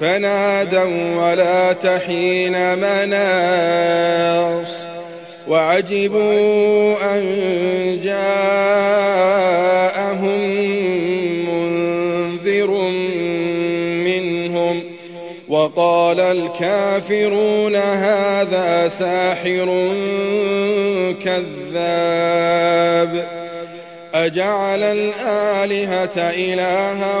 فنادوا ولا تحين مناص وعجبوا أن جاءهم منذر منهم وقال الكافرون هذا ساحر كذاب أجعل الآلهة إلها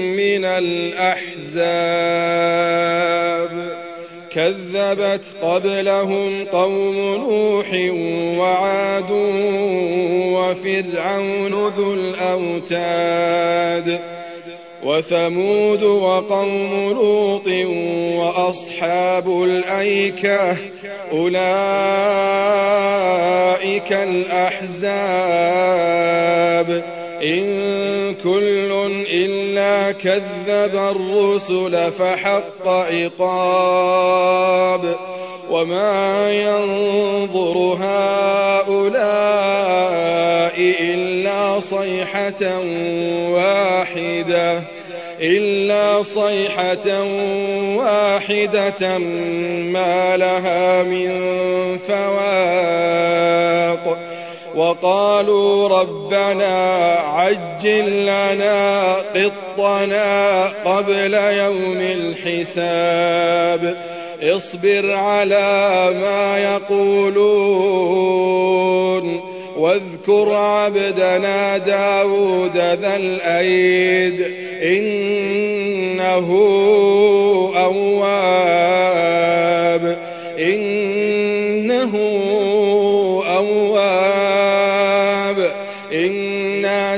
من الأحزاب كذبت قبلهم قوم نوح وعاد وفرعون ذو الأوتاد وثمود وقوم لوط وأصحاب الأيكة أولئك الأحزاب إن كل كذب الرسل فحق عقاب وما ينظر هؤلاء إلا صيحة واحدة إلا صيحة واحدة ما لها من فواق. وقالوا ربنا عجل لنا قطنا قبل يوم الحساب. اصبر على ما يقولون واذكر عبدنا داود ذا الأيد إنه أواب. إنه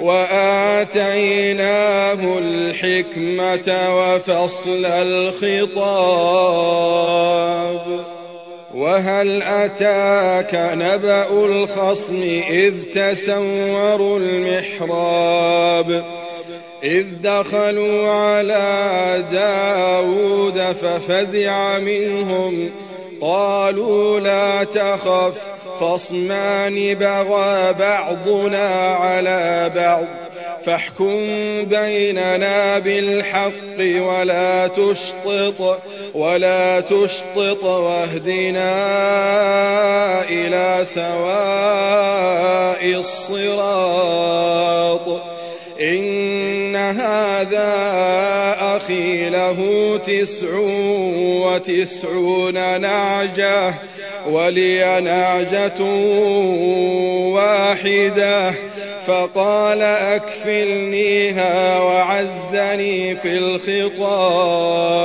وآتيناه الحكمة وفصل الخطاب. وهل أتاك نبأ الخصم إذ تسوروا المحراب؟ إذ دخلوا على داود ففزع منهم قالوا لا تخف خصمان بغى بعضنا على بعض فاحكم بيننا بالحق ولا تشطط ولا تشطط واهدنا إلى سواء الصراط. إن هذا أخي له تسع وتسعون نعجة ولي نعجة واحدة فقال أكفلنيها وعزني في الخطاب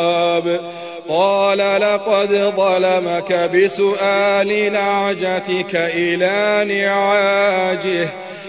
قال لقد ظلمك بسؤال نعجتك إلى نعاجه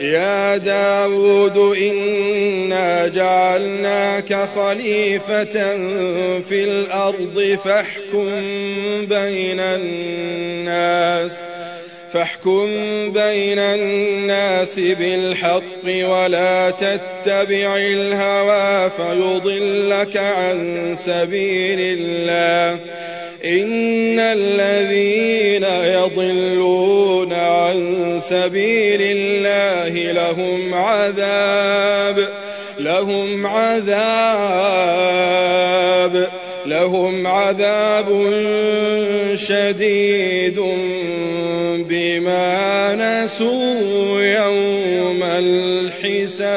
يا داود إنا جعلناك خليفة في الأرض فاحكم بين الناس فاحكم بين الناس بالحق ولا تتبع الهوى فيضلك عن سبيل الله. إن الذين يضلون عن سبيل الله لهم عذاب لهم عذاب لهم عذاب شديد بما نسوا يوم الحساب.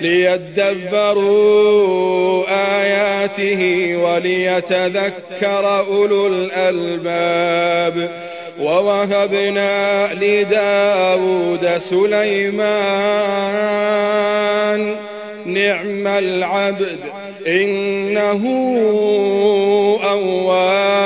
ليدبروا آياته وليتذكر أولو الألباب. ووهبنا لداود سليمان نعم العبد إنه أواب.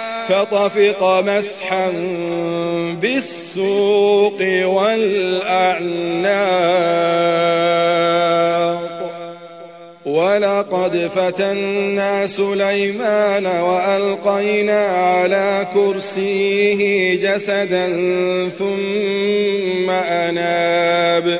فطفق مسحا بالسوق والأعناق. ولقد فتنا سليمان وألقينا على كرسيه جسدا ثم أناب.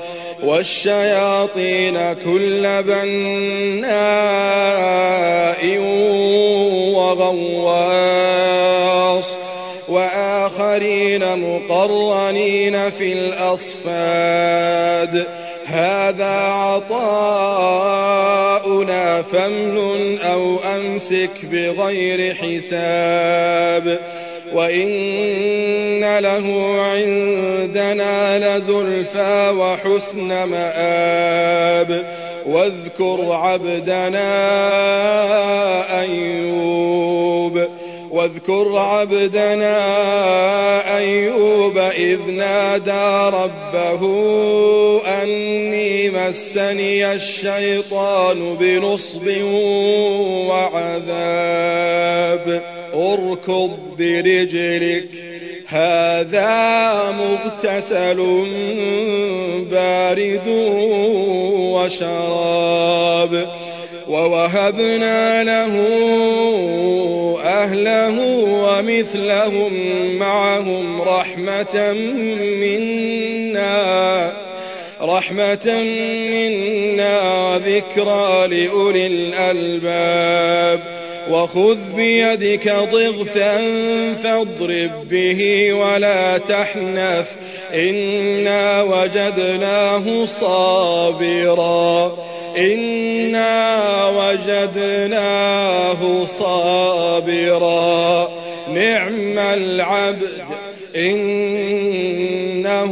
والشياطين كل بناء وغواص وآخرين مقرنين في الأصفاد هذا عطاؤنا فامنن أو أمسك بغير حساب وإن له عندنا لزلفى وحسن مآب. واذكر عبدنا أيوب. واذكر عبدنا أيوب إذ نادى ربه أني مسني الشيطان بنصب وعذاب. أركض برجلك هذا مغتسل بارد وشراب. ووهبنا له أهله ومثلهم معهم رحمة منا رحمة منا ذكرى لأولي الألباب. وخذ بيدك ضغثا فاضرب به ولا تحنث. إنا وجدناه صابرا. إنا وجدناه صابرا. نعم العبد إنه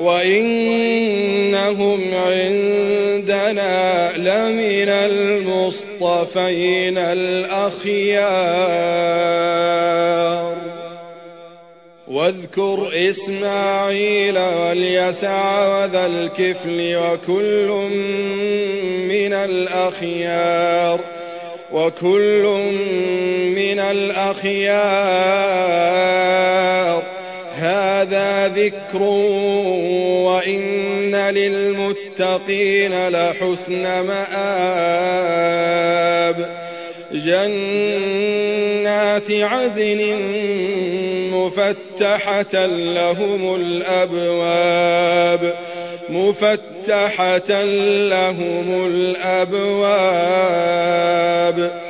وإنهم عندنا لمن المصطفين الأخيار. واذكر إسماعيل واليسع وذا الكفل وكل من الأخيار. وكل من الأخيار. هذا ذكر وإن للمتقين لحسن مآب. جنات عدن مفتحة لهم الأبواب. مفتحة لهم الأبواب.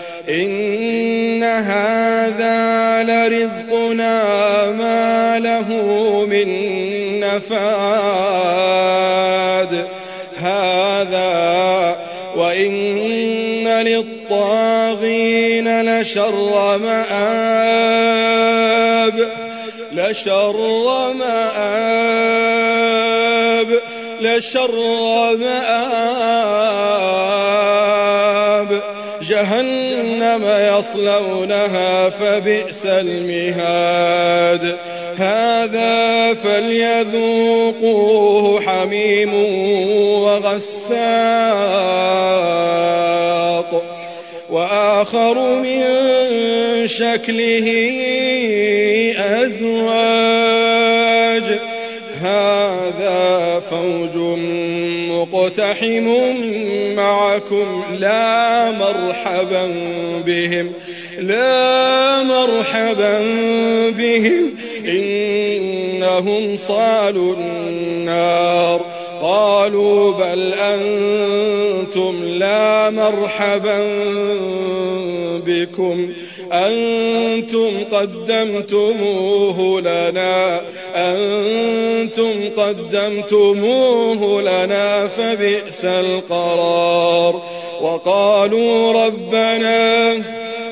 إن هذا لرزقنا ما له من نفاد. هذا وإن للطاغين لشر مآب. لشر مآب. لشر مآب. جهنم يصلونها فبئس المهاد. هذا فليذوقوه حميم وغساق. وآخر من شكله أزواج. هذا فوج مقتحم معكم لا مرحبا بهم لا مرحبا بهم إنهم صالوا النار. قالوا بل أنتم لا مرحبا بكم. أنتم قدمتموه لنا. أنتم قدمتموه لنا فبئس القرار. وقالوا ربنا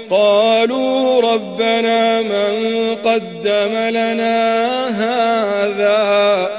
قالوا ربنا من قدم لنا هذا؟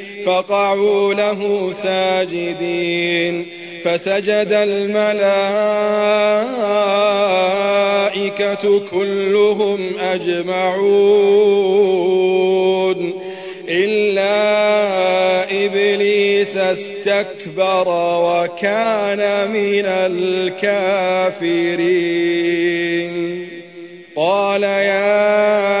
فقعوا له ساجدين فسجد الملائكة كلهم أجمعون إلا إبليس استكبر وكان من الكافرين قال يا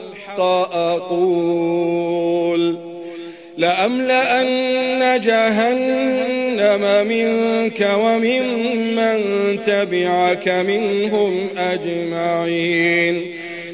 أقول لأملأن جهنم منك وممن تبعك منهم أجمعين.